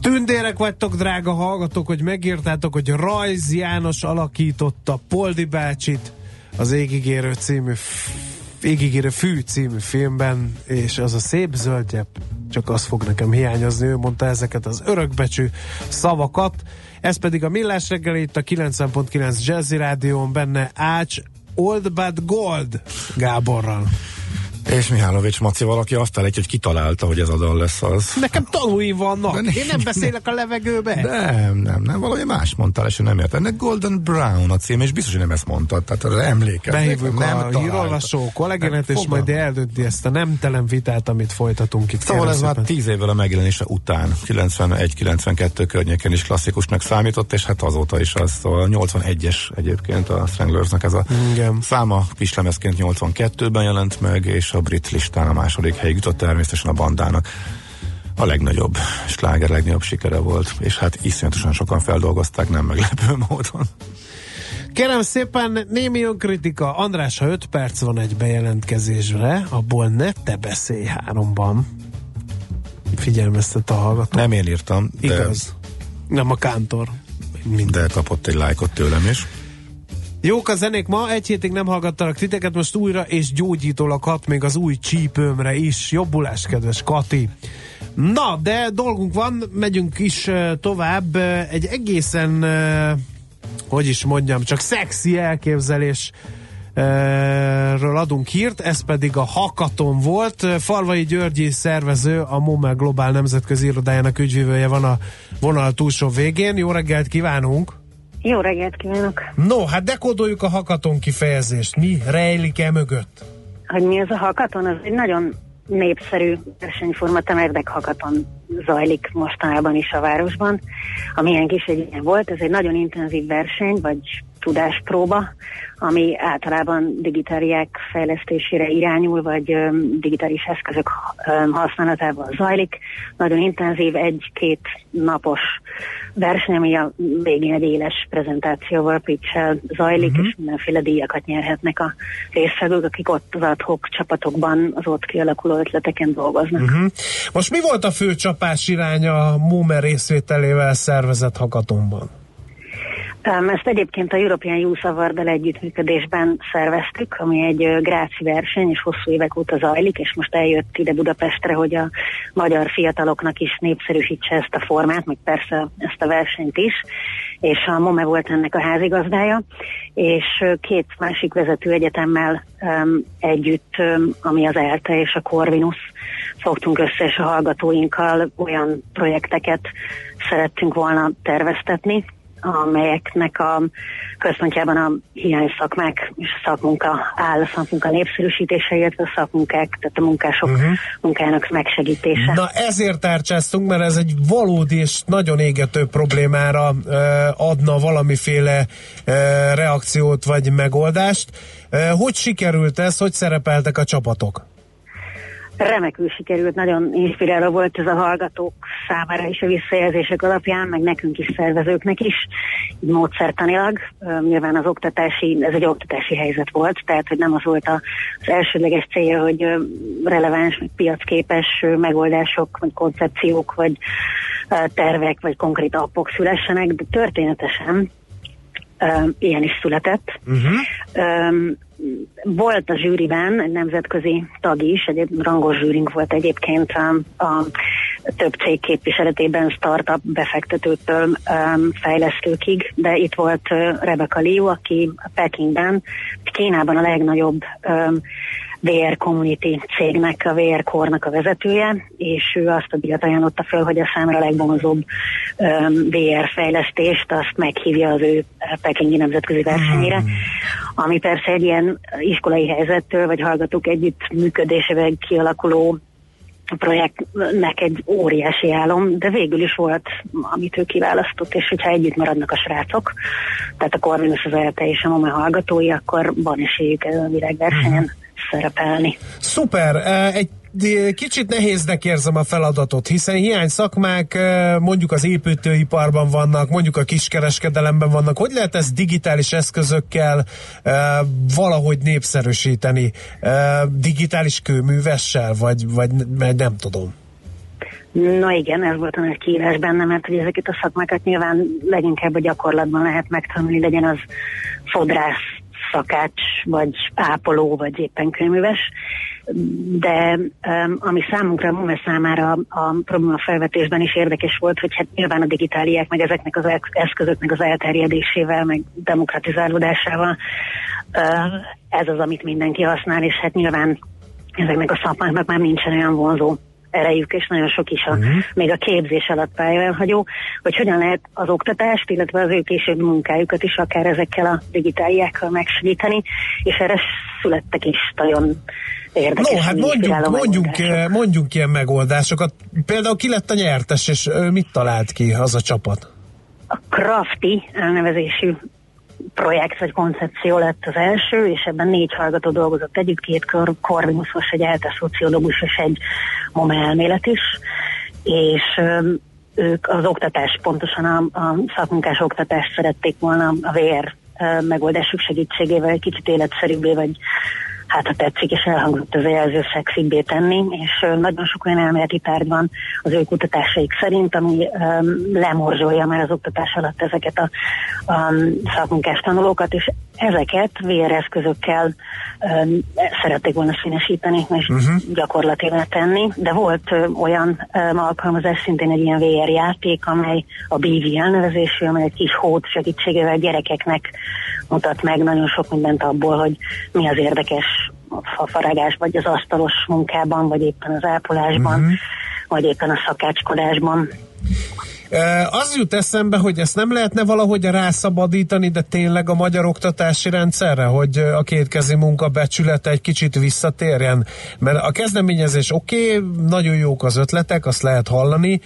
Tündérek vagytok, drága hallgatók, hogy megírtátok, hogy Rajz János alakította Poldi bácsit az Égigérő című Égigérő fű című filmben, és az a szép zöldjebb, csak az fog nekem hiányozni, ő mondta ezeket az örökbecsű szavakat. Ez pedig a Millás reggel itt a 90.9 Jazzy Rádión benne Ács Old Bad Gold Gáborral. És Mihálovics Maci valaki azt állítja, hogy kitalálta, hogy ez a dal lesz az. Nekem tanúim vannak. De Én nem beszélek a levegőbe. Nem, nem, nem. Valami más mondtál, és nem értem. Ennek Golden Brown a cím, és biztos, hogy nem ezt mondtad. Tehát arra emlékezem. Behívjuk nem a hírolvasó kollégénet, és majd eldönti ezt a nemtelen vitát, amit folytatunk itt. Szóval ez már tíz évvel a megjelenése után, 91-92 környéken is klasszikusnak számított, és hát azóta is az, a 81-es egyébként a Stranglersnek ez a Igen. száma kislemezként 82-ben jelent meg, és a a brit listán a második helyig jutott természetesen a bandának a legnagyobb sláger, legnagyobb sikere volt, és hát iszonyatosan sokan feldolgozták, nem meglepő módon. Kérem szépen, némi önkritika. András, ha 5 perc van egy bejelentkezésre, abból ne te beszélj háromban. Figyelmeztet a hallgató. Nem én írtam. De... Igaz. Nem a kántor. Minden. De kapott egy lájkot tőlem is. Jók a zenék ma, egy hétig nem hallgattalak titeket, most újra és gyógyítólag hat még az új csípőmre is. Jobbulás, kedves Kati! Na, de dolgunk van, megyünk is tovább. Egy egészen, hogy is mondjam, csak szexi elképzelés ről adunk hírt, ez pedig a Hakaton volt. Falvai Györgyi szervező, a MOME Globál Nemzetközi Irodájának ügyvívője van a vonal túlsó végén. Jó reggelt kívánunk! Jó reggelt kívánok! No, hát dekódoljuk a hakaton kifejezést. Mi rejlik e mögött? Hogy mi ez a hakaton? Az egy nagyon népszerű versenyforma, Temerdek hakaton zajlik mostanában is a városban. A miénk is egy ilyen volt, ez egy nagyon intenzív verseny, vagy tudáspróba, ami általában digitáliák fejlesztésére irányul, vagy digitális eszközök használatával zajlik. Nagyon intenzív, egy-két napos verseny, ami a végén egy éles prezentációval, pitch zajlik, uh-huh. és mindenféle díjakat nyerhetnek a résztvevők, akik ott az adhok csapatokban az ott kialakuló ötleteken dolgoznak. Uh-huh. Most mi volt a fő csapás irány a MUME részvételével szervezett hakatonban? Ezt egyébként a European Youth award együttműködésben szerveztük, ami egy gráci verseny, és hosszú évek óta zajlik, és most eljött ide Budapestre, hogy a magyar fiataloknak is népszerűsítse ezt a formát, meg persze ezt a versenyt is, és a MOME volt ennek a házigazdája, és két másik vezető egyetemmel um, együtt, um, ami az ELTE és a Corvinus, fogtunk össze, és a hallgatóinkkal olyan projekteket szerettünk volna terveztetni, amelyeknek a központjában a hiány szakmák és a szakmunka áll, a szakmunka népszerűsítése, illetve a szakmunkák, tehát a munkások uh-huh. munkájának megsegítése. Na ezért tárcsáztunk, mert ez egy valódi és nagyon égető problémára uh, adna valamiféle uh, reakciót vagy megoldást. Uh, hogy sikerült ez, hogy szerepeltek a csapatok? Remekül sikerült, nagyon inspiráló volt ez a hallgatók számára is a visszajelzések alapján, meg nekünk is szervezőknek is, módszertanilag. Nyilván az oktatási, ez egy oktatási helyzet volt, tehát hogy nem az volt az elsődleges célja, hogy releváns, piacképes megoldások, vagy koncepciók, vagy tervek, vagy konkrét appok szülessenek, de történetesen ilyen is született. Uh-huh volt a zsűriben egy nemzetközi tag is, egy rangos zsűrink volt egyébként a, a több cég képviseletében startup befektetőtől um, fejlesztőkig, de itt volt uh, Rebecca Liu, aki Pekingben, Kínában a legnagyobb um, VR Community cégnek, a VR Core-nak a vezetője, és ő azt a díjat ajánlotta föl, hogy a számra legbonzóbb VR fejlesztést, azt meghívja az ő pekingi nemzetközi versenyére, hmm. ami persze egy ilyen iskolai helyzettől, vagy hallgatók együtt működésével kialakuló projektnek egy óriási álom, de végül is volt, amit ő kiválasztott, és hogyha együtt maradnak a srácok, tehát a Corvinus az ELTE és a MOME hallgatói, akkor van esélyük a világversenyen uh-huh. Szerepelni. Szuper! Egy kicsit nehéznek érzem a feladatot, hiszen hiány szakmák mondjuk az építőiparban vannak, mondjuk a kiskereskedelemben vannak. Hogy lehet ezt digitális eszközökkel valahogy népszerűsíteni? Digitális kőművessel, vagy, vagy nem tudom? Na igen, ez volt a nagy kívás benne, mert hogy ezeket a szakmákat nyilván leginkább a gyakorlatban lehet megtanulni, legyen az fodrász, szakács, vagy ápoló, vagy éppen könyvműves de ami számunkra, MUME számára a probléma felvetésben is érdekes volt, hogy hát nyilván a digitáliák, meg ezeknek az eszközöknek az elterjedésével, meg demokratizálódásával ez az, amit mindenki használ, és hát nyilván ezeknek a szakmáknak már nincsen olyan vonzó erejük, és nagyon sok is a, uh-huh. még a képzés alatt pályaelhagyó, hogy hogyan lehet az oktatást, illetve az ő későbbi munkájukat is akár ezekkel a digitáliákkal megsegíteni, és erre születtek is nagyon érdekes. No, hát mondjuk, mondjunk, mondjunk ilyen megoldásokat. Például ki lett a nyertes, és mit talált ki az a csapat? A Crafty elnevezésű projekt vagy koncepció lett az első, és ebben négy hallgató dolgozott együtt, két korvinuszos, egy elte szociológus és egy MOME elmélet is, és ők az oktatás, pontosan a, a szakmunkás oktatást szerették volna a VR megoldásuk segítségével egy kicsit életszerűbbé, vagy hát ha tetszik, és elhangzott az jelző szexibbé tenni, és nagyon sok olyan elméleti tárgy van az ő kutatásaik szerint, ami um, lemorzsolja már az oktatás alatt ezeket a, a szakmunkás tanulókat, és ezeket VR eszközökkel um, szerették volna színesíteni, és uh-huh. gyakorlatilag tenni, de volt uh, olyan um, alkalmazás, szintén egy ilyen VR játék, amely a BV elnevezésű, amely egy kis hót segítségével gyerekeknek mutat meg nagyon sok mindent abból, hogy mi az érdekes a faragás, vagy az asztalos munkában, vagy éppen az ápolásban, uh-huh. vagy éppen a szakácskodásban. Az jut eszembe, hogy ezt nem lehetne valahogy rászabadítani, de tényleg a magyar oktatási rendszerre, hogy a kétkezi munka becsülete egy kicsit visszatérjen. Mert a kezdeményezés oké, okay, nagyon jók az ötletek, azt lehet hallani,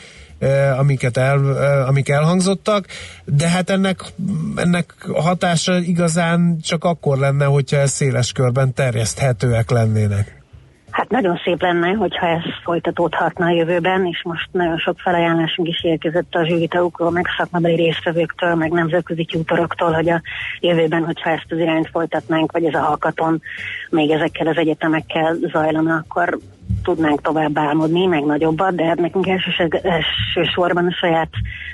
amiket el, amik elhangzottak, de hát ennek, ennek hatása igazán csak akkor lenne, hogyha ez széles körben terjeszthetőek lennének. Nagyon szép lenne, hogyha ez folytatódhatna a jövőben, és most nagyon sok felajánlásunk is érkezett a zsűvitaukról, meg szakmabeli résztvevőktől, meg nemzetközi tyútoroktól, hogy a jövőben, hogyha ezt az irányt folytatnánk, vagy ez a hakaton még ezekkel az egyetemekkel zajlana, akkor tudnánk tovább álmodni, meg nagyobbat, de hát nekünk elsősorban a saját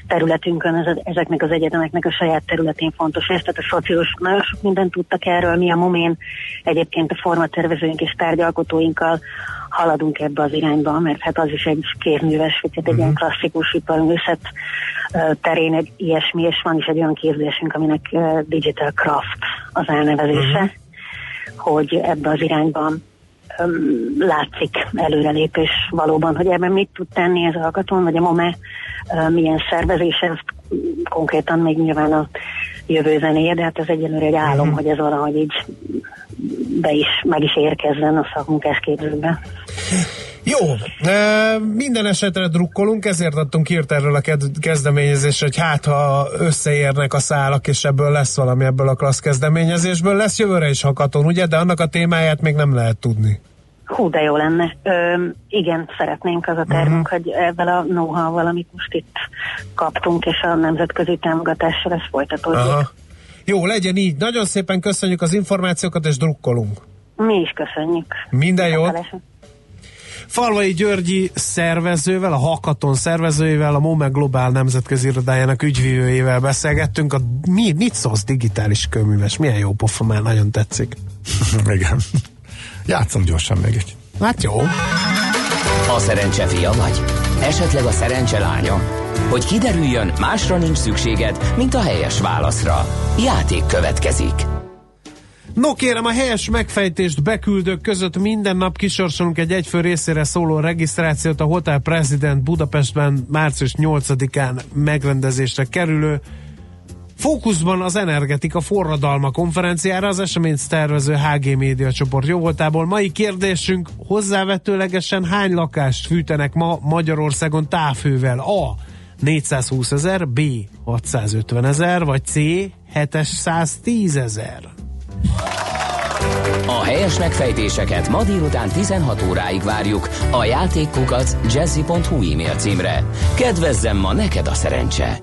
területünkön, ezeknek az egyetemeknek a saját területén fontos ez, tehát a szociológusok nagyon sok mindent tudtak erről, mi a momén egyébként a formatervezőink és tárgyalkotóinkkal haladunk ebbe az irányba, mert hát az is egy kézműves, vagy egy uh-huh. ilyen klasszikus iparművészet terén egy ilyesmi, és van is egy olyan képzésünk, aminek Digital Craft az elnevezése, uh-huh. hogy ebbe az irányban látszik előrelépés valóban, hogy ebben mit tud tenni ez a hakaton, vagy a MOME milyen szervezése, ezt konkrétan még nyilván a jövő zenéje, de hát ez egyelőre egy álom, uh-huh. hogy ez valahogy így be is, meg is érkezzen a szakmunkás képzőbe. Jó, minden esetre drukkolunk, ezért adtunk írt erről a kezdeményezésre, hogy hát ha összeérnek a szálak, és ebből lesz valami ebből a klassz kezdeményezésből, lesz jövőre is hakaton, ugye? De annak a témáját még nem lehet tudni. Hú, de jó lenne. Ö, igen, szeretnénk az a tervünk, uh-huh. hogy ebben a know-how-val, amit most itt kaptunk, és a nemzetközi támogatással ez folytatódik. Aha. Jó, legyen így. Nagyon szépen köszönjük az információkat, és drukkolunk. Mi is köszönjük. Minden jót. Falvai Györgyi szervezővel, a Hakaton szervezőjével, a MOME Globál nemzetközi irodájának ügyvívőjével beszélgettünk. A, mi, mit szólsz digitális köműves? Milyen jó pofa, már nagyon tetszik. Igen. Játszom gyorsan még egy. Hát jó. A szerencse fia vagy? Esetleg a szerencse lánya? Hogy kiderüljön, másra nincs szükséged, mint a helyes válaszra. Játék következik. No kérem, a helyes megfejtést beküldők között minden nap kisorsolunk egy egyfő részére szóló regisztrációt a Hotel President Budapestben március 8-án megrendezésre kerülő Fókuszban az energetika forradalma konferenciára az eseményt tervező HG Média csoport jóvoltából. Mai kérdésünk hozzávetőlegesen hány lakást fűtenek ma Magyarországon távhővel? A. 420 ezer, B. 650 ezer, vagy C. 710 ezer. A helyes megfejtéseket ma délután 16 óráig várjuk a játékkukac jazzy.hu e-mail címre. Kedvezzem ma neked a szerencse!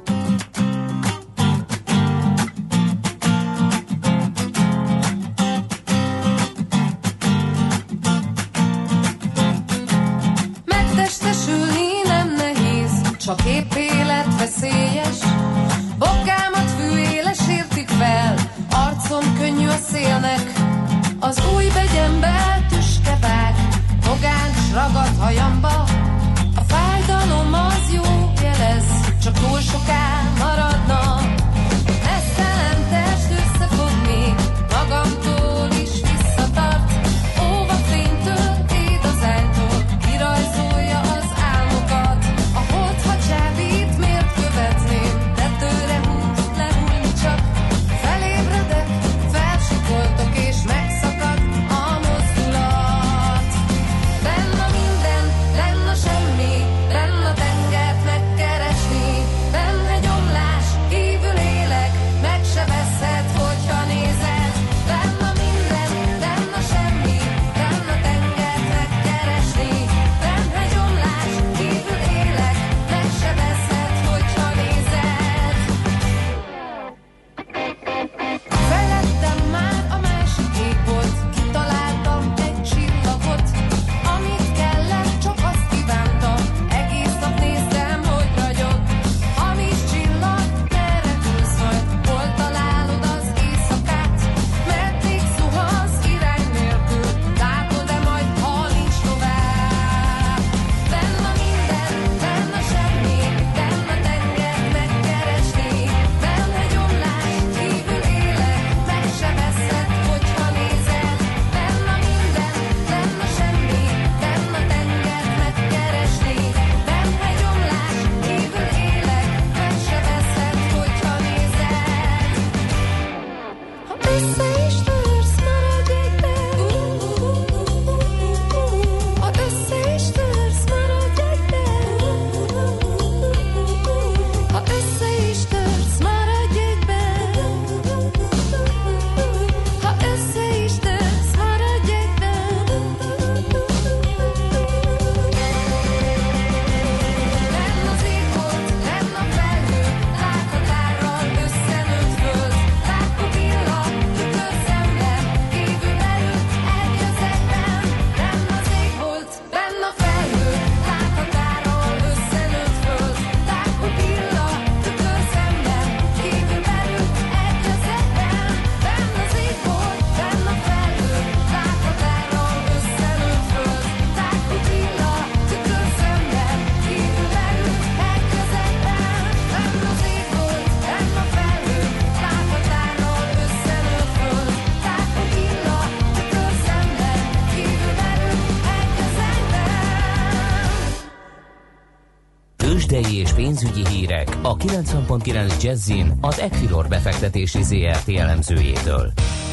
90.9 Jazzin az Equilor befektetési ZRT elemzőjétől.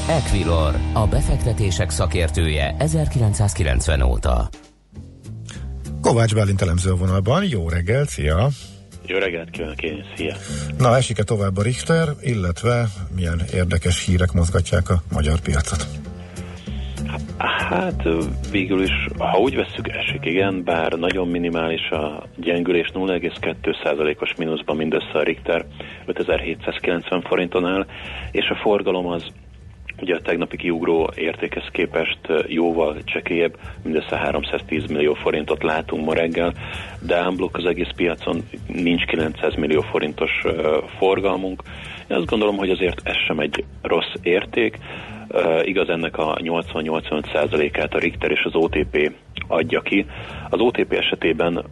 Equilor, a befektetések szakértője 1990 óta. Kovács Bálint elemző vonalban, jó reggelt, szia! Jó reggelt kívánok én, szia! Na, esik-e tovább a Richter, illetve milyen érdekes hírek mozgatják a magyar piacot? Hát végül is, ha úgy vesszük, esik igen, bár nagyon minimális a gyengülés, 0,2%-os mínuszban mindössze a Richter 5790 forinton áll, és a forgalom az ugye a tegnapi kiugró értékhez képest jóval csekélyebb, mindössze 310 millió forintot látunk ma reggel, de ámblok az egész piacon nincs 900 millió forintos forgalmunk. Én azt gondolom, hogy azért ez sem egy rossz érték. Igaz, ennek a 80-85%-át a Richter és az OTP adja ki. Az OTP esetében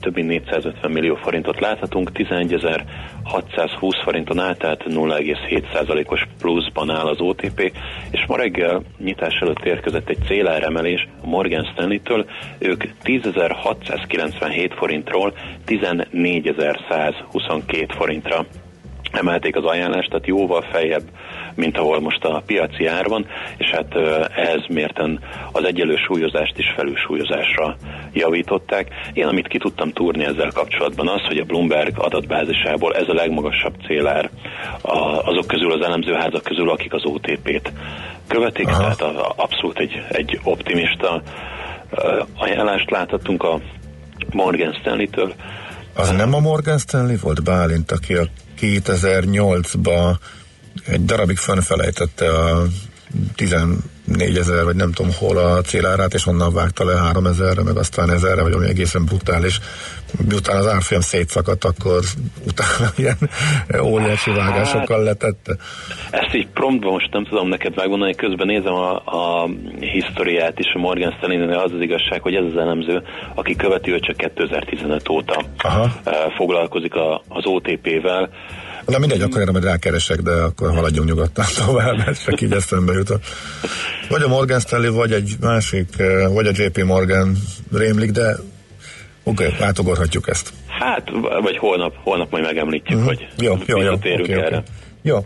több mint 450 millió forintot láthatunk, 11.620 forinton áll, tehát 0,7%-os pluszban áll az OTP, és ma reggel nyitás előtt érkezett egy céláremelés a Morgan Stanley-től, ők 10.697 forintról 14.122 forintra emelték az ajánlást, tehát jóval feljebb, mint ahol most a piaci ár van, és hát ehhez mérten az egyelő súlyozást is felülsúlyozásra javították. Én, amit ki tudtam túrni ezzel kapcsolatban, az, hogy a Bloomberg adatbázisából ez a legmagasabb célár azok közül, az elemzőházak közül, akik az OTP-t követik, Aha. tehát abszolút egy, egy optimista ajánlást láthattunk a Morgan Stanley-től. Az nem a Morgan Stanley volt Bálint, aki a 2008-ban egy darabig fönfelejtette a 14 ezer, vagy nem tudom hol a célárát, és onnan vágta le 3 ezerre, meg aztán ezerre, vagy ami egészen brutális. Miután az árfolyam szétszakadt, akkor utána ilyen óriási vágásokkal hát, letette. Ezt így promptban most nem tudom neked megmondani, közben nézem a, a historiát is a Morgan stanley az az igazság, hogy ez az elemző, aki követi ő csak 2015 óta Aha. Eh, foglalkozik a, az OTP-vel, Na mindegy, akkor erre majd rákeresek, de akkor haladjunk nyugodtan tovább, mert csak így eszembe jutott. Vagy a Morgan Stanley, vagy egy másik, eh, vagy a JP Morgan rémlik, de oké, okay, átugorhatjuk ezt. Hát, vagy holnap, holnap majd megemlítjük, uh-huh. hogy jó, jó, jó, okay, erre. Okay. Jó.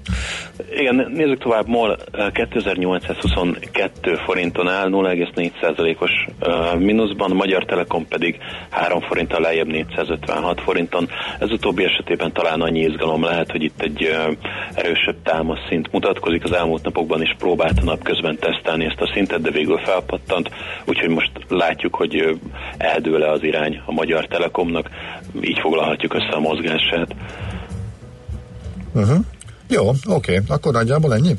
Igen, nézzük tovább. MOL 2822 forinton áll, 0,4%-os uh, mínuszban, Magyar Telekom pedig 3 forinttal lejjebb 456 forinton. Ez utóbbi esetében talán annyi izgalom lehet, hogy itt egy uh, erősebb támaszszint mutatkozik. Az elmúlt napokban is próbálta napközben tesztelni ezt a szintet, de végül felpattant, úgyhogy most látjuk, hogy uh, eldől-e az irány a Magyar Telekomnak, így foglalhatjuk össze a mozgását. Uh-huh. Jó, oké, okay. akkor nagyjából ennyi?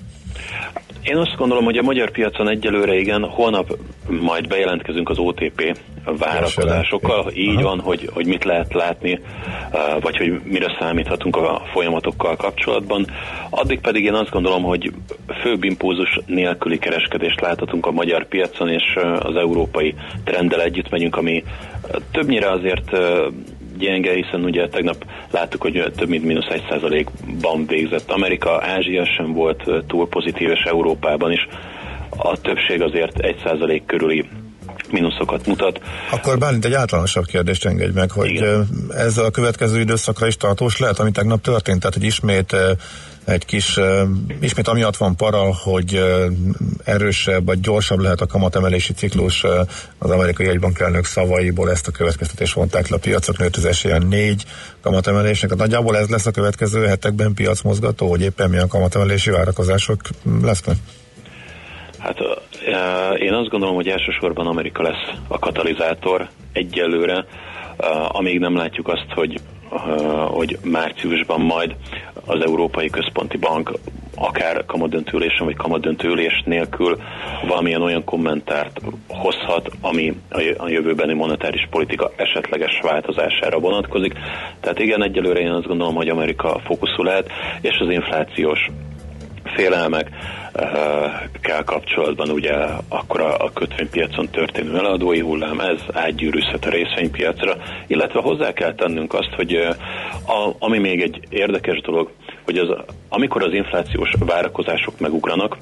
Én azt gondolom, hogy a magyar piacon egyelőre igen, holnap majd bejelentkezünk az OTP várakozásokkal. Így Aha. van, hogy, hogy mit lehet látni, vagy hogy mire számíthatunk a folyamatokkal kapcsolatban. Addig pedig én azt gondolom, hogy főbb impulzus nélküli kereskedést láthatunk a magyar piacon, és az európai trenddel együtt megyünk, ami többnyire azért gyenge, hiszen ugye tegnap láttuk, hogy több mint mínusz egy százalékban végzett Amerika, Ázsia sem volt túl pozitív, és Európában is a többség azért egy százalék körüli mínuszokat mutat. Akkor bármint egy általánosabb kérdést engedj meg, hogy Igen. ez a következő időszakra is tartós lehet, ami tegnap történt, tehát hogy ismét egy kis, ismét amiatt van para, hogy erősebb vagy gyorsabb lehet a kamatemelési ciklus az amerikai egybankelnök szavaiból ezt a következtetés vonták le a piacok, nőtt az esélyen négy kamatemelésnek. Hát nagyjából ez lesz a következő hetekben piacmozgató, hogy éppen milyen kamatemelési várakozások lesznek? Hát én azt gondolom, hogy elsősorban Amerika lesz a katalizátor egyelőre, amíg nem látjuk azt, hogy hogy márciusban majd az Európai Központi Bank akár kamadöntőülésen vagy kamadöntőülés nélkül valamilyen olyan kommentárt hozhat, ami a jövőbeni monetáris politika esetleges változására vonatkozik. Tehát igen, egyelőre én azt gondolom, hogy Amerika fókuszú lehet, és az inflációs félelmek kell kapcsolatban ugye akkor a, a kötvénypiacon történő eladói hullám, ez átgyűrűzhet a részvénypiacra, illetve hozzá kell tennünk azt, hogy a, ami még egy érdekes dolog, hogy az, amikor az inflációs várakozások megugranak,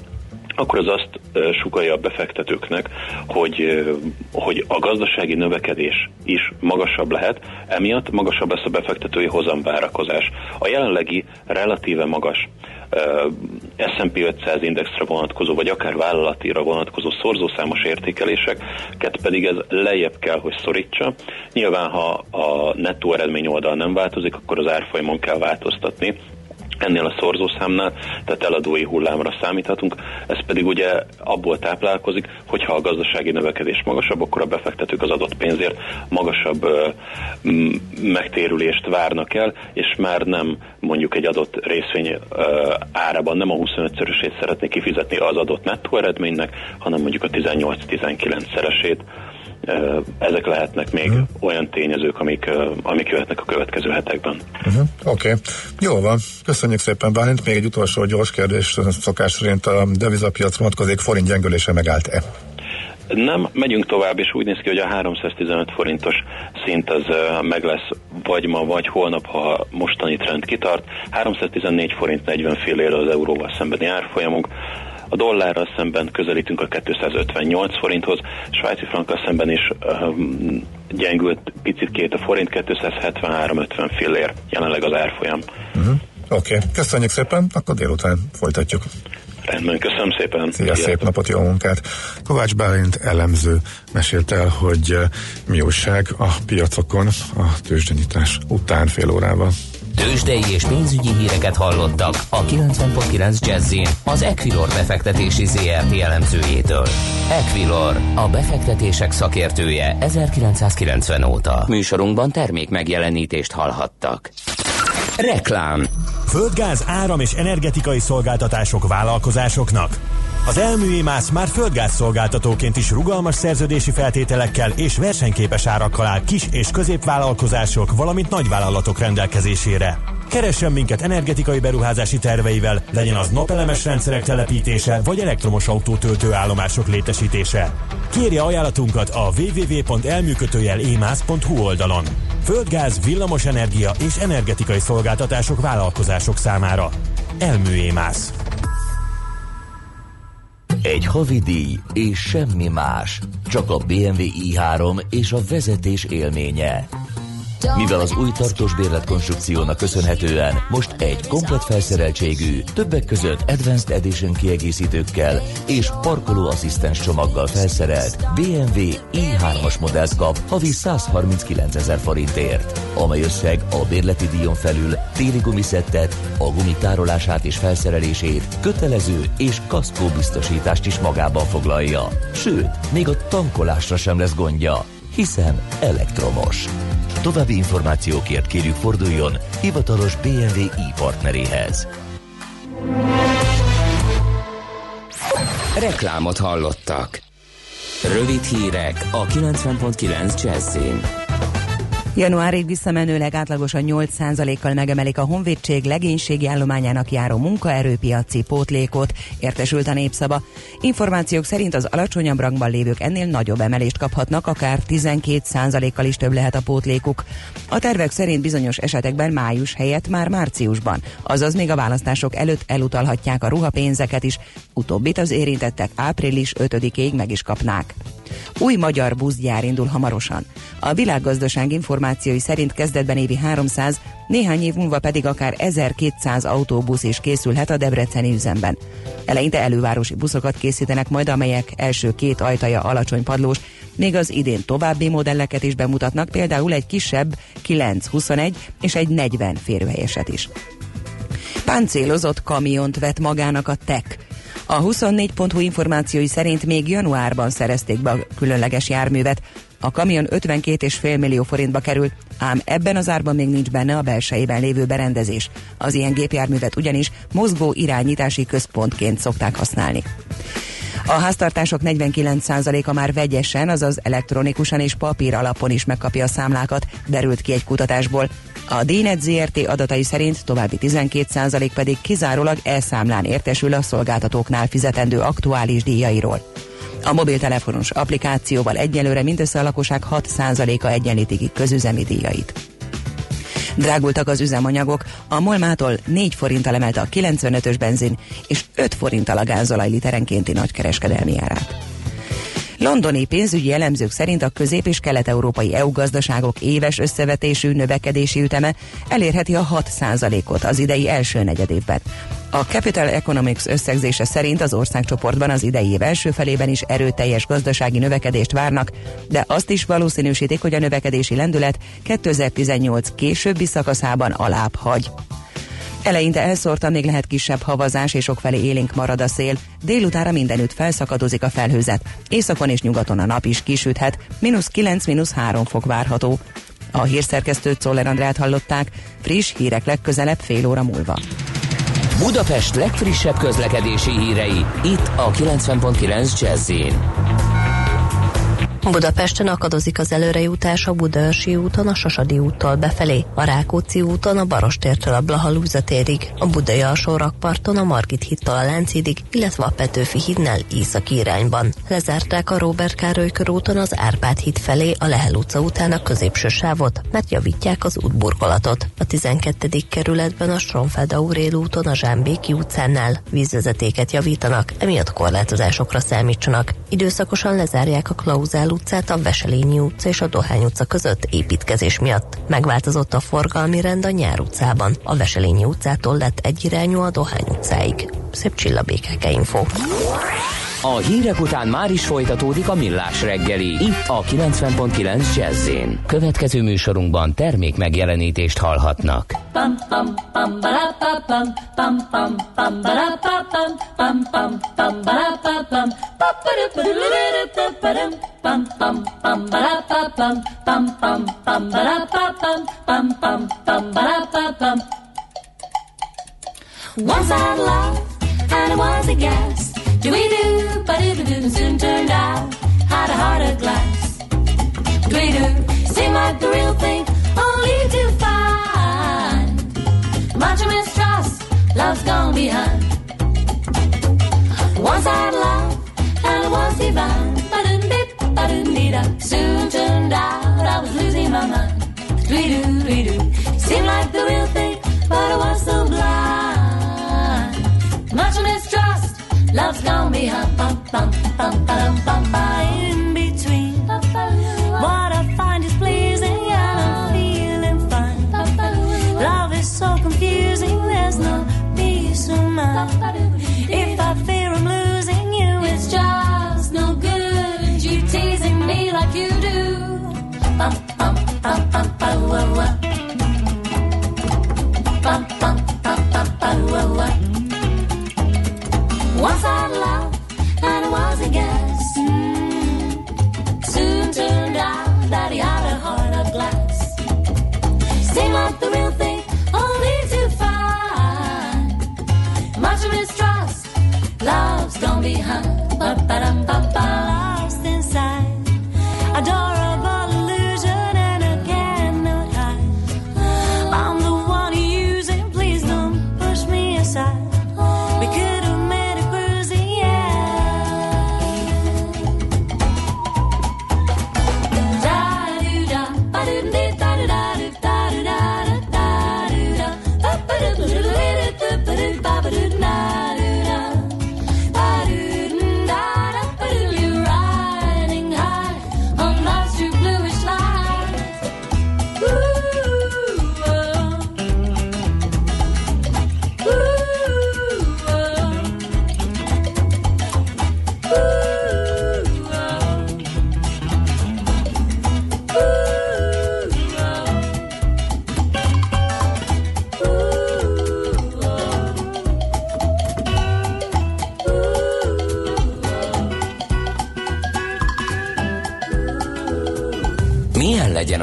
akkor az azt sugalja a befektetőknek, hogy, hogy a gazdasági növekedés is magasabb lehet, emiatt magasabb lesz a befektetői hozamvárakozás. A jelenlegi relatíve magas S&P 500 indexre vonatkozó, vagy akár vállalatira vonatkozó szorzószámos értékeléseket pedig ez lejjebb kell, hogy szorítsa. Nyilván, ha a nettó eredmény oldal nem változik, akkor az árfolyamon kell változtatni, ennél a szorzószámnál, tehát eladói hullámra számíthatunk, ez pedig ugye abból táplálkozik, hogyha a gazdasági növekedés magasabb, akkor a befektetők az adott pénzért magasabb ö, megtérülést várnak el, és már nem mondjuk egy adott részvény ö, árában nem a 25-szörösét szeretné kifizetni az adott nettó eredménynek, hanem mondjuk a 18-19 szeresét ezek lehetnek még uh-huh. olyan tényezők, amik, amik jöhetnek a következő hetekben. Uh-huh. Oké, okay. jó van. Köszönjük szépen, Bálint. Még egy utolsó gyors kérdés, szokás szerint a devizapiac vonatkozik, forint gyengülése megállt-e? Nem, megyünk tovább, és úgy néz ki, hogy a 315 forintos szint az meg lesz vagy ma, vagy holnap, ha mostani trend kitart. 314 forint 40 fél az euróval szembeni árfolyamunk. A dollárral szemben közelítünk a 258 forinthoz, svájci frankkal szemben is um, gyengült picit két a forint, 273-50 fillér jelenleg az árfolyam. Uh-huh. Oké, okay. köszönjük szépen, akkor délután folytatjuk. Rendben, köszönöm szépen. Szia, szép napot, jó munkát. Kovács Bálint elemző mesélt el, hogy eh, mi újság a piacokon a tőzsdenyítás után fél órával. Tőzsdei és pénzügyi híreket hallottak a 90.9 jazz az Equilor befektetési ZRT elemzőjétől. Equilor, a befektetések szakértője 1990 óta. Műsorunkban termék megjelenítést hallhattak. Reklám Földgáz, áram és energetikai szolgáltatások vállalkozásoknak. Az Elműémász már földgáz szolgáltatóként is rugalmas szerződési feltételekkel és versenyképes árakkal áll kis- és középvállalkozások, valamint nagyvállalatok rendelkezésére. Keressen minket energetikai beruházási terveivel, legyen az napelemes rendszerek telepítése vagy elektromos autó töltőállomások létesítése. Kérje ajánlatunkat a www.elműkötőjel.emasz.hu oldalon. Földgáz, villamosenergia és energetikai szolgáltatások vállalkozások számára. Elműémász. Egy havidíj és semmi más, csak a BMW i3 és a vezetés élménye. Mivel az új tartós bérletkonstrukciónak köszönhetően most egy komplet felszereltségű, többek között Advanced Edition kiegészítőkkel és parkolóasszisztens csomaggal felszerelt BMW i3-as modellt kap havi 139 ezer forintért, amely összeg a bérleti díjon felül téli gumiszettet, a gumik tárolását és felszerelését, kötelező és kaszkó biztosítást is magában foglalja. Sőt, még a tankolásra sem lesz gondja, hiszen elektromos. További információkért kérjük forduljon hivatalos BMW i partneréhez. Reklámot hallottak. Rövid hírek a 90.9 Jazzin. Januárig visszamenőleg átlagosan 8%-kal megemelik a honvédség legénységi állományának járó munkaerőpiaci pótlékot, értesült a népszaba. Információk szerint az alacsonyabb rangban lévők ennél nagyobb emelést kaphatnak, akár 12%-kal is több lehet a pótlékuk. A tervek szerint bizonyos esetekben május helyett már márciusban, azaz még a választások előtt elutalhatják a ruhapénzeket is, utóbbit az érintettek április 5-ig meg is kapnák. Új magyar buszgyár indul hamarosan. A világgazdaság információi szerint kezdetben évi 300, néhány év múlva pedig akár 1200 autóbusz is készülhet a debreceni üzemben. Eleinte elővárosi buszokat készítenek majd, amelyek első két ajtaja alacsony padlós, még az idén további modelleket is bemutatnak, például egy kisebb 921 és egy 40 férőhelyeset is. Páncélozott kamiont vett magának a TEK, a 24.hu információi szerint még januárban szerezték be a különleges járművet. A kamion 52,5 millió forintba kerül, ám ebben az árban még nincs benne a belsejében lévő berendezés. Az ilyen gépjárművet ugyanis mozgó irányítási központként szokták használni. A háztartások 49%-a már vegyesen, azaz elektronikusan és papír alapon is megkapja a számlákat, derült ki egy kutatásból. A DNET ZRT adatai szerint további 12% pedig kizárólag e-számlán értesül a szolgáltatóknál fizetendő aktuális díjairól. A mobiltelefonos applikációval egyelőre mindössze a lakosság 6%-a egyenlíti ki közüzemi díjait. Drágultak az üzemanyagok, a Molmától 4 forinttal emelte a 95-ös benzin, és 5 forinttal a gázolaj literenkénti nagykereskedelmi árát. Londoni pénzügyi elemzők szerint a közép- és kelet-európai EU gazdaságok éves összevetésű növekedési üteme elérheti a 6%-ot az idei első negyedévben. A Capital Economics összegzése szerint az országcsoportban az idei év első felében is erőteljes gazdasági növekedést várnak, de azt is valószínűsítik, hogy a növekedési lendület 2018 későbbi szakaszában alább hagy. Eleinte elszórtan még lehet kisebb havazás és okfelé élénk marad a szél. Délutára mindenütt felszakadozik a felhőzet. Északon és nyugaton a nap is kisüthet, mínusz 9, mínusz 3 fok várható. A hírszerkesztőt Szoller Andrát hallották, friss hírek legközelebb fél óra múlva. Budapest legfrissebb közlekedési hírei, itt a 90.9 jazz Budapesten akadozik az előrejutás a Budaörsi úton a Sasadi úttól befelé, a Rákóczi úton a Barostértől a Blahalúza térig, a Budai alsó rakparton a Margit hittól a Lánchidig, illetve a Petőfi hídnál északi irányban. Lezárták a Robert Károly körúton az Árpád híd felé a Lehel utca után a középső sávot, mert javítják az útburkolatot. A 12. kerületben a Stronfeld Aurél úton a Zsámbéki utcánál vízvezetéket javítanak, emiatt korlátozásokra számítsanak. Időszakosan lezárják a Klauzál utcát a Veselényi utca és a Dohány utca között építkezés miatt. Megváltozott a forgalmi rend a Nyár utcában. A Veselényi utcától lett egyirányú a Dohány utcáig. Szép csillabékeke info. A hírek után már is folytatódik a millás reggeli. Itt a 90.9 jazz Következő műsorunkban termék megjelenítést hallhatnak. Once I loved and I was a guest Do we do, but it do soon turned out had a heart of glass. Do we do seem like the real thing, only to find much mistrust, love's gone behind. Once I had love and it was divine, but didn't dip, but didn't soon turned out I was losing my mind. Do we do, do we do seem like the real thing, but I was so blind. Love's gonna be a bum bum bum bum bum bum in between. What I find is pleasing and I'm feeling fine. Love is so confusing, there's no peace of mind. If I fear I'm losing you, it's just no good. You teasing me like you do. Bum bum bum bum bum para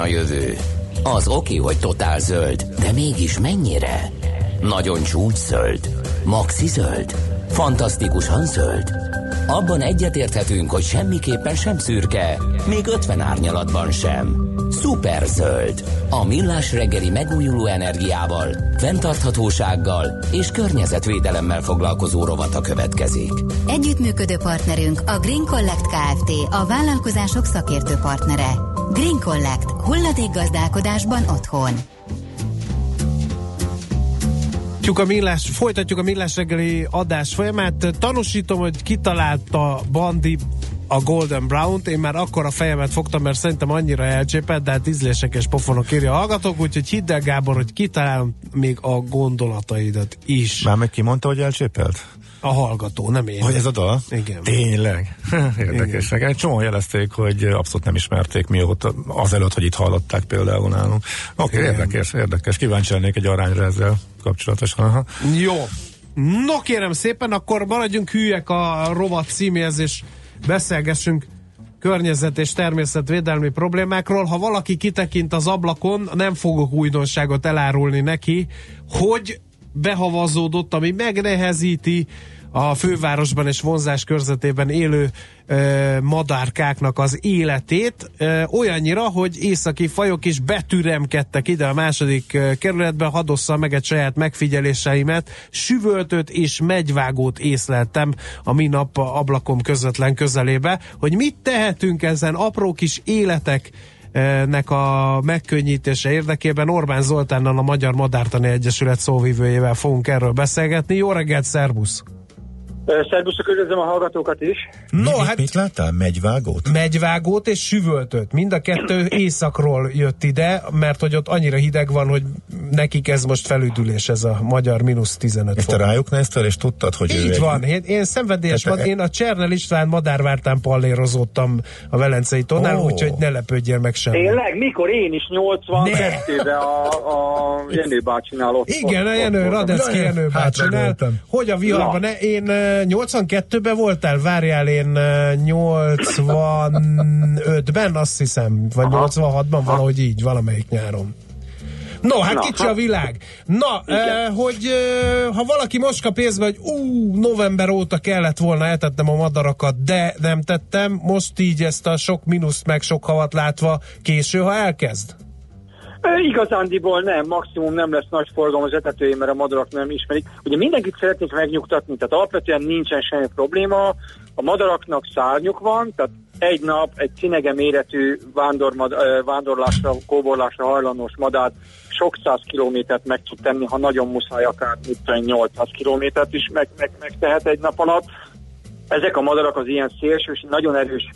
a jövő? Az oké, hogy totál zöld, de mégis mennyire? Nagyon csúcs zöld? Maxi zöld? Fantasztikusan zöld? Abban egyetérthetünk, hogy semmiképpen sem szürke, még 50 árnyalatban sem. Szuper zöld. A millás reggeli megújuló energiával, fenntarthatósággal és környezetvédelemmel foglalkozó rovata következik. Együttműködő partnerünk a Green Collect Kft. A vállalkozások szakértő partnere. Green Collect. Hulladékgazdálkodásban otthon. Folytatjuk a millás, folytatjuk a millás reggeli adás folyamát. Tanúsítom, hogy kitalálta Bandi a Golden Brown-t. Én már akkor a fejemet fogtam, mert szerintem annyira elcsépett, de hát ízlések és pofonok írja a hallgatók, úgyhogy hidd el, Gábor, hogy kitalálom még a gondolataidat is. Már meg ki mondta, hogy elcsépelt? A hallgató, nem én. Hogy ez a dal? Igen. Tényleg? Érdekes. Igen. Egy csomó jelezték, hogy abszolút nem ismerték mióta, azelőtt, hogy itt hallották például nálunk. Oké, okay, érdekes, érdekes. Kíváncsi lennék egy arányra ezzel kapcsolatosan. Aha. Jó. No kérem szépen, akkor maradjunk hülyek a rovat címéhez, és beszélgessünk környezet és természetvédelmi problémákról. Ha valaki kitekint az ablakon, nem fogok újdonságot elárulni neki, hogy behavazódott, ami megnehezíti a fővárosban és vonzás körzetében élő e, madárkáknak az életét, e, olyannyira, hogy északi fajok is betüremkedtek ide a második e, kerületbe, hadosszal meg egy saját megfigyeléseimet, süvöltőt és megyvágót észleltem a minap ablakom közvetlen közelébe, hogy mit tehetünk ezen apró kis életek nek a megkönnyítése érdekében Orbán Zoltánnal a Magyar Madártani Egyesület szóvivőjével fogunk erről beszélgetni. Jó reggelt, szervusz! Szerbuszok, üdvözlöm a hallgatókat is. No, mit, hát mit láttál? Megyvágót? megyvágót és süvöltöt. Mind a kettő északról jött ide, mert hogy ott annyira hideg van, hogy nekik ez most felüdülés, ez a magyar mínusz 15 És te fok. rájuk néztél, és tudtad, hogy ő Így egy- van, én, én szenvedélyes, Tehát mad, te- én a Csernel István madárvártán pallérozottam a Velencei tónál, Ó. úgyhogy ne lepődjél meg sem. Tényleg? Mikor? Én is 82-ben a, a Jenő bácsinál ott. Igen, a Jenő, Radecki Jenő hátra bácsinál. Hogy a viharban? Ne, én 82-ben voltál, várjál, én ö, 85-ben, azt hiszem, vagy 86-ban, valahogy így, valamelyik nyáron. No, hát Na, kicsi hát- a világ. Na, eh, hogy eh, ha valaki most kap észbe, hogy ú, november óta kellett volna eltettem a madarakat, de nem tettem, most így ezt a sok mínuszt meg sok havat látva késő, ha elkezd? Ö, Igazándiból nem, maximum nem lesz nagy forgalom az etetőjén, mert a madarak nem ismerik. Ugye mindenkit szeretnék megnyugtatni, tehát alapvetően nincsen semmi probléma, a madaraknak szárnyuk van, tehát egy nap egy cinege méretű vándormad, vándorlásra, kóborlásra hajlandós madár sok száz kilométert meg tud tenni, ha nagyon muszáj, akár mit tudom, 800 kilométert is meg, meg, megtehet egy nap alatt. Ezek a madarak az ilyen szélsős, nagyon erős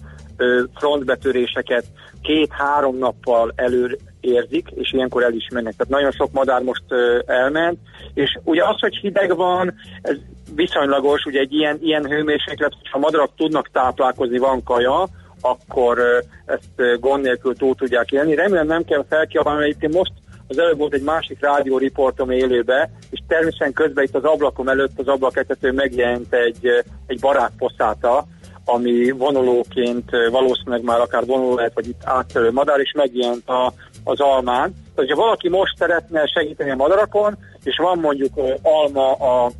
frontbetöréseket két-három nappal elő érzik, és ilyenkor el is mennek. Tehát nagyon sok madár most elment, és ugye az, hogy hideg van, ez viszonylagos, ugye egy ilyen, ilyen hőmérséklet, ha madarak tudnak táplálkozni, van kaja, akkor ezt gond nélkül túl tudják élni. Remélem nem kell felkiabálni, mert egyébként most az előbb volt egy másik rádió riportom élőbe, és természetesen közben itt az ablakom előtt az ablaketető megjelent egy, egy barátposzáta, ami vonulóként valószínűleg már akár vonuló lehet, vagy itt áttörő madár, és megjelent a, az almán. Tehát, hogyha valaki most szeretne segíteni a madarakon, és van mondjuk alma a,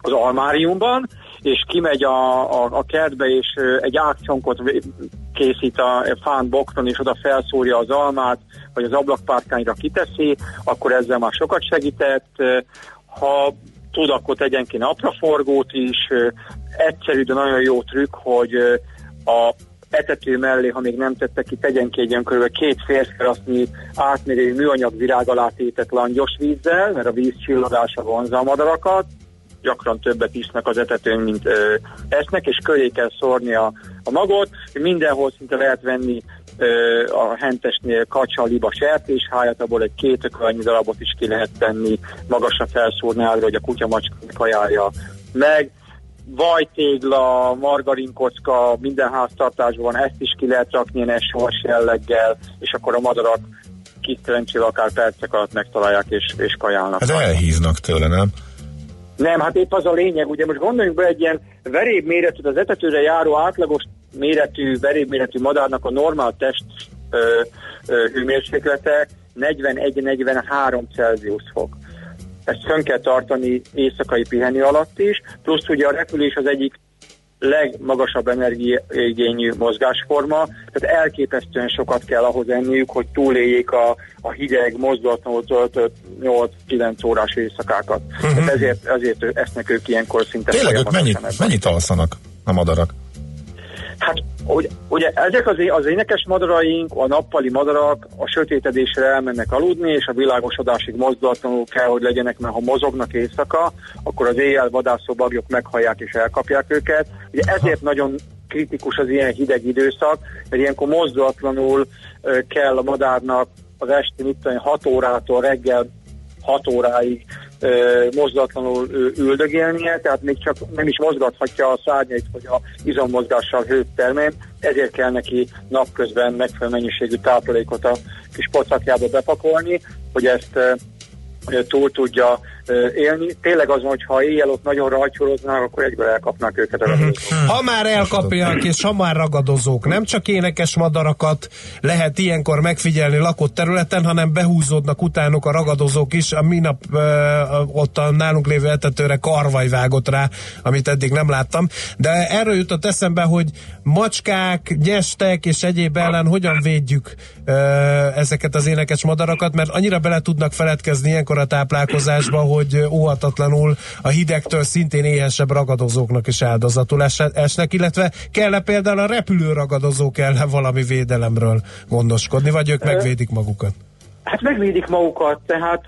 az almáriumban, és kimegy a, a, a kertbe, és egy ágcsonkot készít a fán bokron, és oda felszúrja az almát, vagy az ablakpárkányra kiteszi, akkor ezzel már sokat segített. Ha tud, akkor tegyen ki napraforgót is. Egyszerű, de nagyon jó trükk, hogy a etető mellé, ha még nem tette ki, tegyen ki egy olyan kb. két férfkerasznyi átmérőjű műanyag virág alá tétett langyos vízzel, mert a víz csillagása vonza a madarakat, gyakran többet isznak az etetőn, mint ö, esznek, és köré kell szórni a, a magot. Mindenhol szinte lehet venni ö, a hentesnél kacsa, liba, sertéshájat, abból egy két ökölnyi darabot is ki lehet tenni, magasra felszórni ágra, hogy a kutya macska kajálja meg. Vajtégla, margarinkocka, minden háztartásban ezt is ki lehet rakni ilyen sors jelleggel, és akkor a madarak kis szerencsével akár percek alatt megtalálják és, és kajálnak. Hát elhíznak tőle, nem? Nem, hát épp az a lényeg, ugye most gondoljunk be egy ilyen veréb méretű, az etetőre járó átlagos méretű, veréb méretű madárnak a normál test ö, ö, hőmérséklete 41-43 Celsius fok. Ezt fönn kell tartani éjszakai pihenő alatt is, plusz ugye a repülés az egyik legmagasabb energiaigényű mozgásforma, tehát elképesztően sokat kell ahhoz enniük, hogy túléljék a, a hideg, mozdulatlanul töltött 8-9 órás éjszakákat. Uh-huh. Tehát ezért, ezért esznek ők ilyenkor szinte Tényleg ők mennyit, mennyit alszanak a madarak? Ugye, ugye ezek az, az énekes madaraink, a nappali madarak a sötétedésre elmennek aludni, és a világosodásig mozdulatlanul kell, hogy legyenek, mert ha mozognak éjszaka, akkor az éjjel vadászó bagyok meghallják és elkapják őket. Ugye ezért nagyon kritikus az ilyen hideg időszak, mert ilyenkor mozdulatlanul kell a madárnak az esti mit tudom, 6 órától reggel 6 óráig ö, üldögélnie, tehát még csak nem is mozgathatja a szárnyait, hogy a izommozgással hőt termel, ezért kell neki napközben megfelelő mennyiségű táplálékot a kis pocakjába bepakolni, hogy ezt túl tudja élni. Tényleg az, hogy ha éjjel ott nagyon rajcsoroznak, akkor egyből elkapnak őket ragadozók. Ha már elkapják, és ha már ragadozók, nem csak énekes madarakat lehet ilyenkor megfigyelni lakott területen, hanem behúzódnak utánuk a ragadozók is. A minap ö, ott a nálunk lévő etetőre karvaj vágott rá, amit eddig nem láttam. De erről jutott eszembe, hogy macskák, nyestek és egyéb ellen hogyan védjük ö, ezeket az énekes madarakat, mert annyira bele tudnak feledkezni ilyenkor a táplálkozásba, hogy óhatatlanul a hidegtől szintén éhesebb ragadozóknak is áldozatul es- esnek, illetve kell-e például a repülő ragadozók ellen valami védelemről gondoskodni, vagy ők megvédik magukat? Hát megvédik magukat, tehát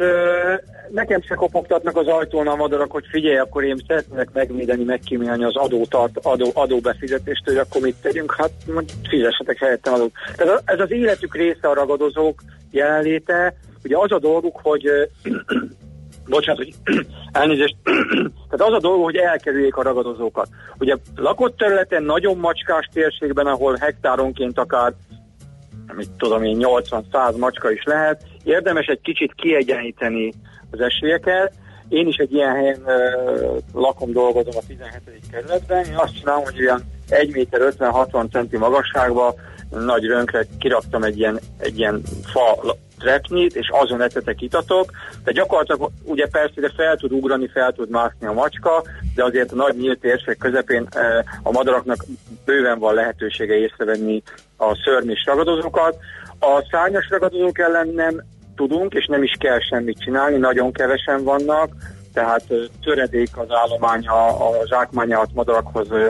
nekem se kopogtatnak az ajtón a madarak, hogy figyelj, akkor én szeretnék megvédeni, megkímélni az adótart, adó, adóbefizetést, hogy akkor mit tegyünk, hát fizessetek helyettem adót. Tehát ez az életük része a ragadozók jelenléte, ugye az a dolguk, hogy bocsánat, hogy elnézést, tehát az a dolog, hogy elkerüljék a ragadozókat. Ugye lakott területen, nagyon macskás térségben, ahol hektáronként akár mit tudom én, 80-100 macska is lehet, érdemes egy kicsit kiegyenlíteni az esélyeket. Én is egy ilyen helyen ö, lakom, dolgozom a 17. kerületben. Én azt csinálom, hogy olyan 1 méter 50-60 centi magasságban nagy rönkre kiraktam egy ilyen, egy ilyen fa trepnyit, és azon etetek itatok. De gyakorlatilag ugye persze ide fel tud ugrani, fel tud mászni a macska, de azért a nagy nyílt térség közepén eh, a madaraknak bőven van lehetősége észrevenni a szörnyes ragadozókat. A szárnyas ragadozók ellen nem tudunk, és nem is kell semmit csinálni, nagyon kevesen vannak, tehát ö, töredék az állománya a zsákmányált madarakhoz ö,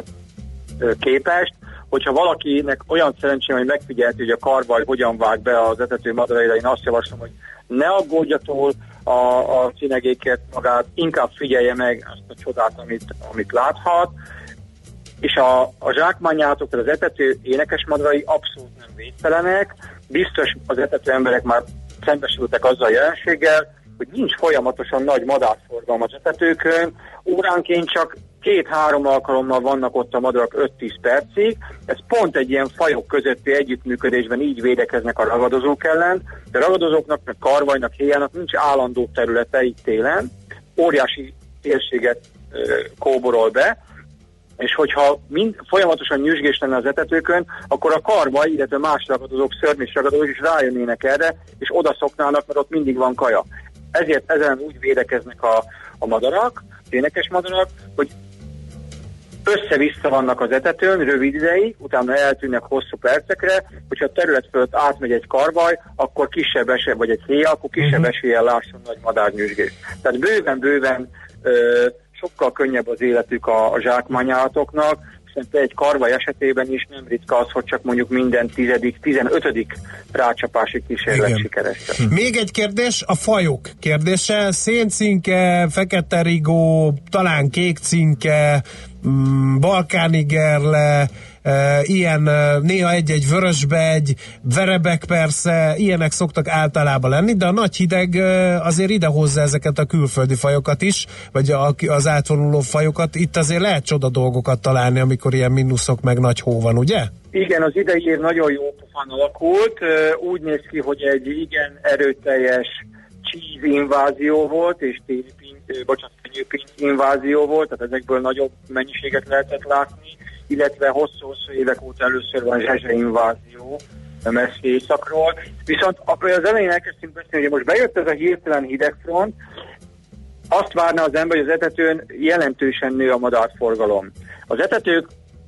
képest. Hogyha valakinek olyan szerencsém, hogy megfigyelti, hogy a karvaj hogyan vág be az etető madaraira, én azt javaslom, hogy ne aggódja túl a, a cinegékért magát, inkább figyelje meg azt a csodát, amit, amit láthat, és a, a zsákmányátok, tehát az etető énekes madarai abszolút nem védtelenek. Biztos az etető emberek már szembesültek azzal a jelenséggel, hogy nincs folyamatosan nagy madárforgalom az etetőkön, óránként csak két-három alkalommal vannak ott a madarak 5-10 percig. Ez pont egy ilyen fajok közötti együttműködésben így védekeznek a ragadozók ellen. De ragadozóknak, meg karvajnak, héjának nincs állandó területe itt télen. Óriási térséget kóborol be, és hogyha mind, folyamatosan nyüzsgés lenne az etetőkön, akkor a karba, illetve más ragadozók, szörnyes ragadozók is rájönnének erre, és oda szoknának, mert ott mindig van kaja. Ezért ezen úgy védekeznek a, a madarak, énekes madarak, hogy össze-vissza vannak az etetőn rövid ideig, utána eltűnnek hosszú percekre, hogyha a terület fölött átmegy egy karvaj, akkor kisebb esély, vagy egy héja, akkor kisebb uh-huh. eséllyel lásson nagy madárnyüzsgést. Tehát bőven-bőven ö, sokkal könnyebb az életük a, a zsákmányállatoknak, Szerintem egy karvaj esetében is nem ritka az, hogy csak mondjuk minden tizedik, tizenötödik rácsapási kísérlet Igen. sikeres. lesz. Még egy kérdés, a fajok kérdése. Széncinke, fekete rigó, talán kék cinke, mm, balkánigerle, e, ilyen e, néha egy-egy vörösbegy, verebek persze, ilyenek szoktak általában lenni, de a nagy hideg e, azért idehozza ezeket a külföldi fajokat is, vagy az átvonuló fajokat. Itt azért lehet csoda dolgokat találni, amikor ilyen mínuszok meg nagy hó van, ugye? Igen, az idei év nagyon jó pofán alakult. Úgy néz ki, hogy egy igen erőteljes cheese invázió volt, és téli bocsánat, fenyőpinc invázió volt, tehát ezekből nagyobb mennyiséget lehetett látni, illetve hosszú-hosszú évek óta először van zsezse invázió messzi északról. Viszont az elején elkezdtünk beszélni, hogy most bejött ez a hirtelen hidegfront, azt várna az ember, hogy az etetőn jelentősen nő a madárforgalom. Az etetők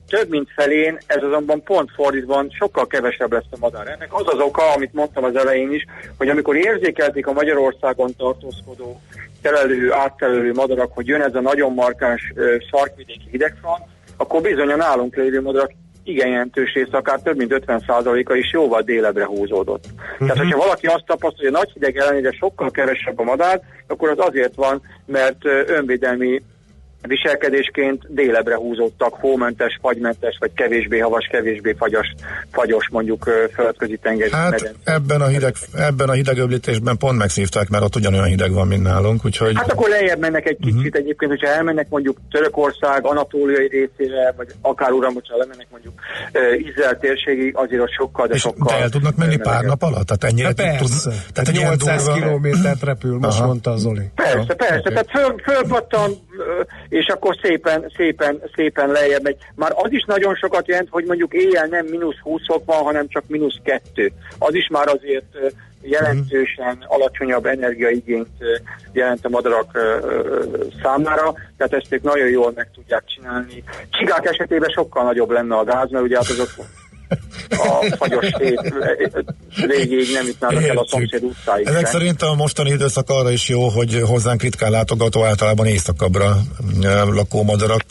több mint felén, ez azonban pont fordítva sokkal kevesebb lesz a madár. Ennek az az oka, amit mondtam az elején is, hogy amikor érzékelték a Magyarországon tartózkodó telelő, áttelelő madarak, hogy jön ez a nagyon markáns ö, sarkvidéki hidegfront, akkor bizony a nálunk lévő madarak igen jelentős része, akár több mint 50%-a is jóval délebre húzódott. Uh-huh. Tehát, hogyha valaki azt tapasztalja, hogy a nagy hideg ellenére sokkal kevesebb a madár, akkor az azért van, mert önvédelmi viselkedésként délebre húzódtak hómentes, fagymentes, vagy kevésbé havas, kevésbé fagyos, fagyos mondjuk földközi tengeri Hát ebben a, hideg, ebben a hidegöblítésben pont megszívták, mert ott ugyanolyan hideg van, mint nálunk, úgyhogy Hát akkor lejjebb mennek egy kicsit uh-huh. egyébként, hogyha elmennek mondjuk Törökország, Anatóliai részére, vagy akár Uramocsa lemennek mondjuk uh, Izrael térségig, azért ott sokkal, de és sokkal... de el tudnak menni pár nap alatt? Tehát ennyire tud- tud- Tehát egy ilyen 800 durva- kilométert repül, most Aha. mondta a Zoli. Persze, persze, oké. tehát föl, fölpattan, és akkor szépen, szépen, szépen lejjebb megy. Már az is nagyon sokat jelent, hogy mondjuk éjjel nem mínusz 20 fok van, hanem csak mínusz 2. Az is már azért jelentősen alacsonyabb energiaigényt jelent a madarak számára, tehát ezt ők nagyon jól meg tudják csinálni. Csigák esetében sokkal nagyobb lenne a gáz, mert ugye hát azok a fagyos hét végéig nem jutnának el a szomszéd utcáig. Ezek sem. szerint a mostani időszak arra is jó, hogy hozzánk ritkán látogató általában éjszakabbra ö, lakó madarak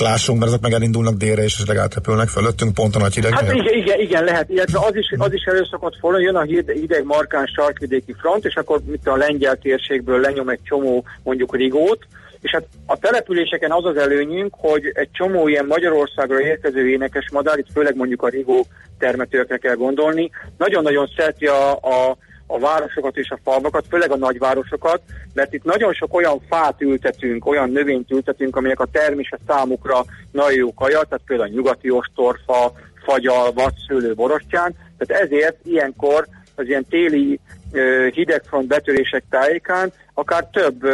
lássunk, mert azok meg elindulnak délre, és esetleg átrepülnek fölöttünk pont a nagy hideg. Hát igen, igen, igen, lehet, illetve az is, az is előszokott fordulni, jön a hideg markáns sarkvidéki front, és akkor mit a lengyel térségből lenyom egy csomó mondjuk rigót, és hát a településeken az az előnyünk, hogy egy csomó ilyen Magyarországra érkező énekes madár, itt főleg mondjuk a rigó termetőkre kell gondolni, nagyon-nagyon szereti a, a a városokat és a falvakat, főleg a nagyvárosokat, mert itt nagyon sok olyan fát ültetünk, olyan növényt ültetünk, amelyek a termése számukra nagyon jó kaja, tehát például a nyugati ostorfa, fagyal, vadszőlő, borostyán, tehát ezért ilyenkor az ilyen téli hidegfront betörések tájékán akár több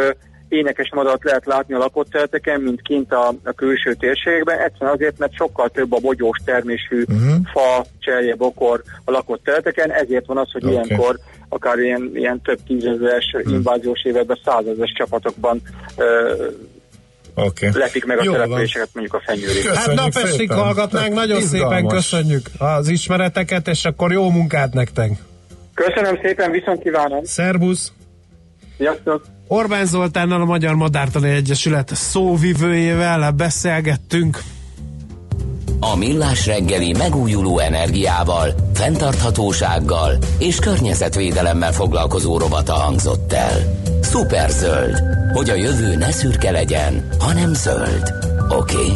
énekes madarat lehet látni a lakott területeken, mint kint a, a külső térségben, egyszerűen azért, mert sokkal több a bogyós termésű uh-huh. fa, cserje, bokor a lakott területeken, ezért van az, hogy okay. ilyenkor akár ilyen, ilyen több tízezeres uh-huh. inváziós években százezes csapatokban uh, Okay. lepik meg a Jó településeket mondjuk a fenyőrét. Hát napestig hallgatnánk, nagyon Izgalmas. szépen köszönjük az ismereteket, és akkor jó munkát nektek! Köszönöm szépen, viszont kívánom! Szerbusz! Sziasztok! Orbán Zoltánnal a Magyar Madártani Egyesület szóvivőjével beszélgettünk. A Millás reggeli megújuló energiával, fenntarthatósággal és környezetvédelemmel foglalkozó rovata hangzott el. Superzöld, hogy a jövő ne szürke legyen, hanem zöld. Oké? Okay?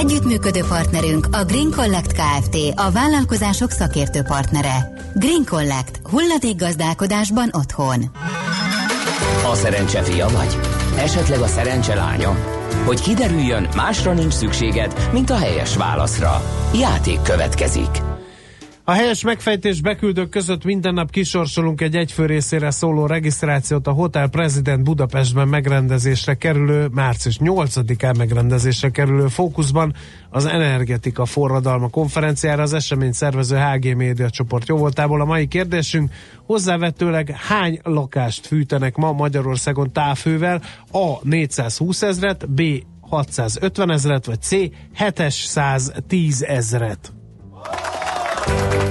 Együttműködő partnerünk a Green Collect Kft. a vállalkozások szakértő partnere. Green Collect. Hulladék gazdálkodásban otthon. A szerencse fia vagy? Esetleg a szerencse lánya? Hogy kiderüljön, másra nincs szükséged, mint a helyes válaszra. Játék következik. A helyes megfejtés beküldők között minden nap kisorsolunk egy egyfő részére szóló regisztrációt a Hotel President Budapestben megrendezésre kerülő, március 8-án megrendezésre kerülő fókuszban az energetika forradalma konferenciára az esemény szervező HG Média csoport jóvoltából. A mai kérdésünk hozzávetőleg hány lakást fűtenek ma Magyarországon távhővel? A. 420 ezret, B. 650 ezret, vagy C. 710 ezret.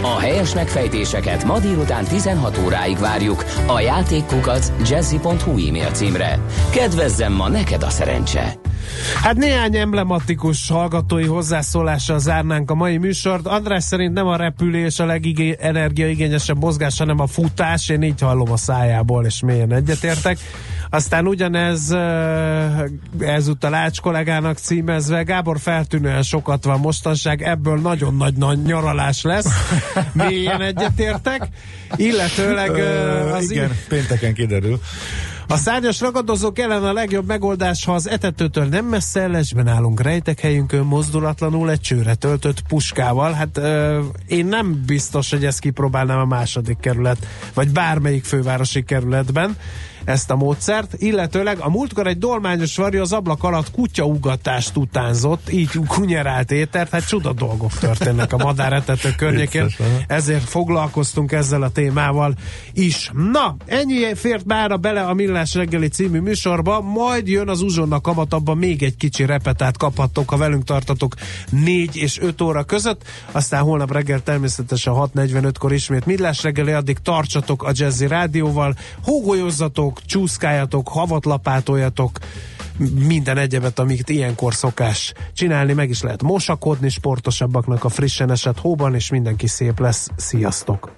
A helyes megfejtéseket ma délután 16 óráig várjuk a játékkukat jazzy.hu e-mail címre. Kedvezzem ma neked a szerencse! Hát néhány emblematikus hallgatói hozzászólással zárnánk a mai műsort. András szerint nem a repülés a legenergiaigényesebb mozgás, hanem a futás. Én így hallom a szájából, és mélyen egyetértek. Aztán ugyanez ezúttal Ács kollégának címezve, Gábor feltűnően sokat van mostanság, ebből nagyon nagy, nagy nyaralás lesz. Mélyen egyetértek. Illetőleg az Igen, pénteken kiderül. A szárnyas ragadozók ellen a legjobb megoldás, ha az etetőtől nem messze lesben állunk rejtek helyünkön mozdulatlanul egy csőre töltött puskával. Hát ö, én nem biztos, hogy ezt kipróbálnám a második kerület, vagy bármelyik fővárosi kerületben ezt a módszert, illetőleg a múltkor egy dolmányos varjú az ablak alatt kutyaugatást utánzott, így kunyerált étert, hát csuda dolgok történnek a madáretető környékén, ezért foglalkoztunk ezzel a témával is. Na, ennyi fért már bele a Millás reggeli című műsorba, majd jön az uzsonna kamatabban még egy kicsi repetát kaphattok, ha velünk tartatok 4 és 5 óra között, aztán holnap reggel természetesen 6.45-kor ismét Millás reggeli, addig tartsatok a Jazzy Rádióval, hógolyozzatok, csúszkáljatok, havat lapátoljatok, minden egyebet, amit ilyenkor szokás csinálni, meg is lehet mosakodni sportosabbaknak a frissen esett hóban, és mindenki szép lesz. Sziasztok!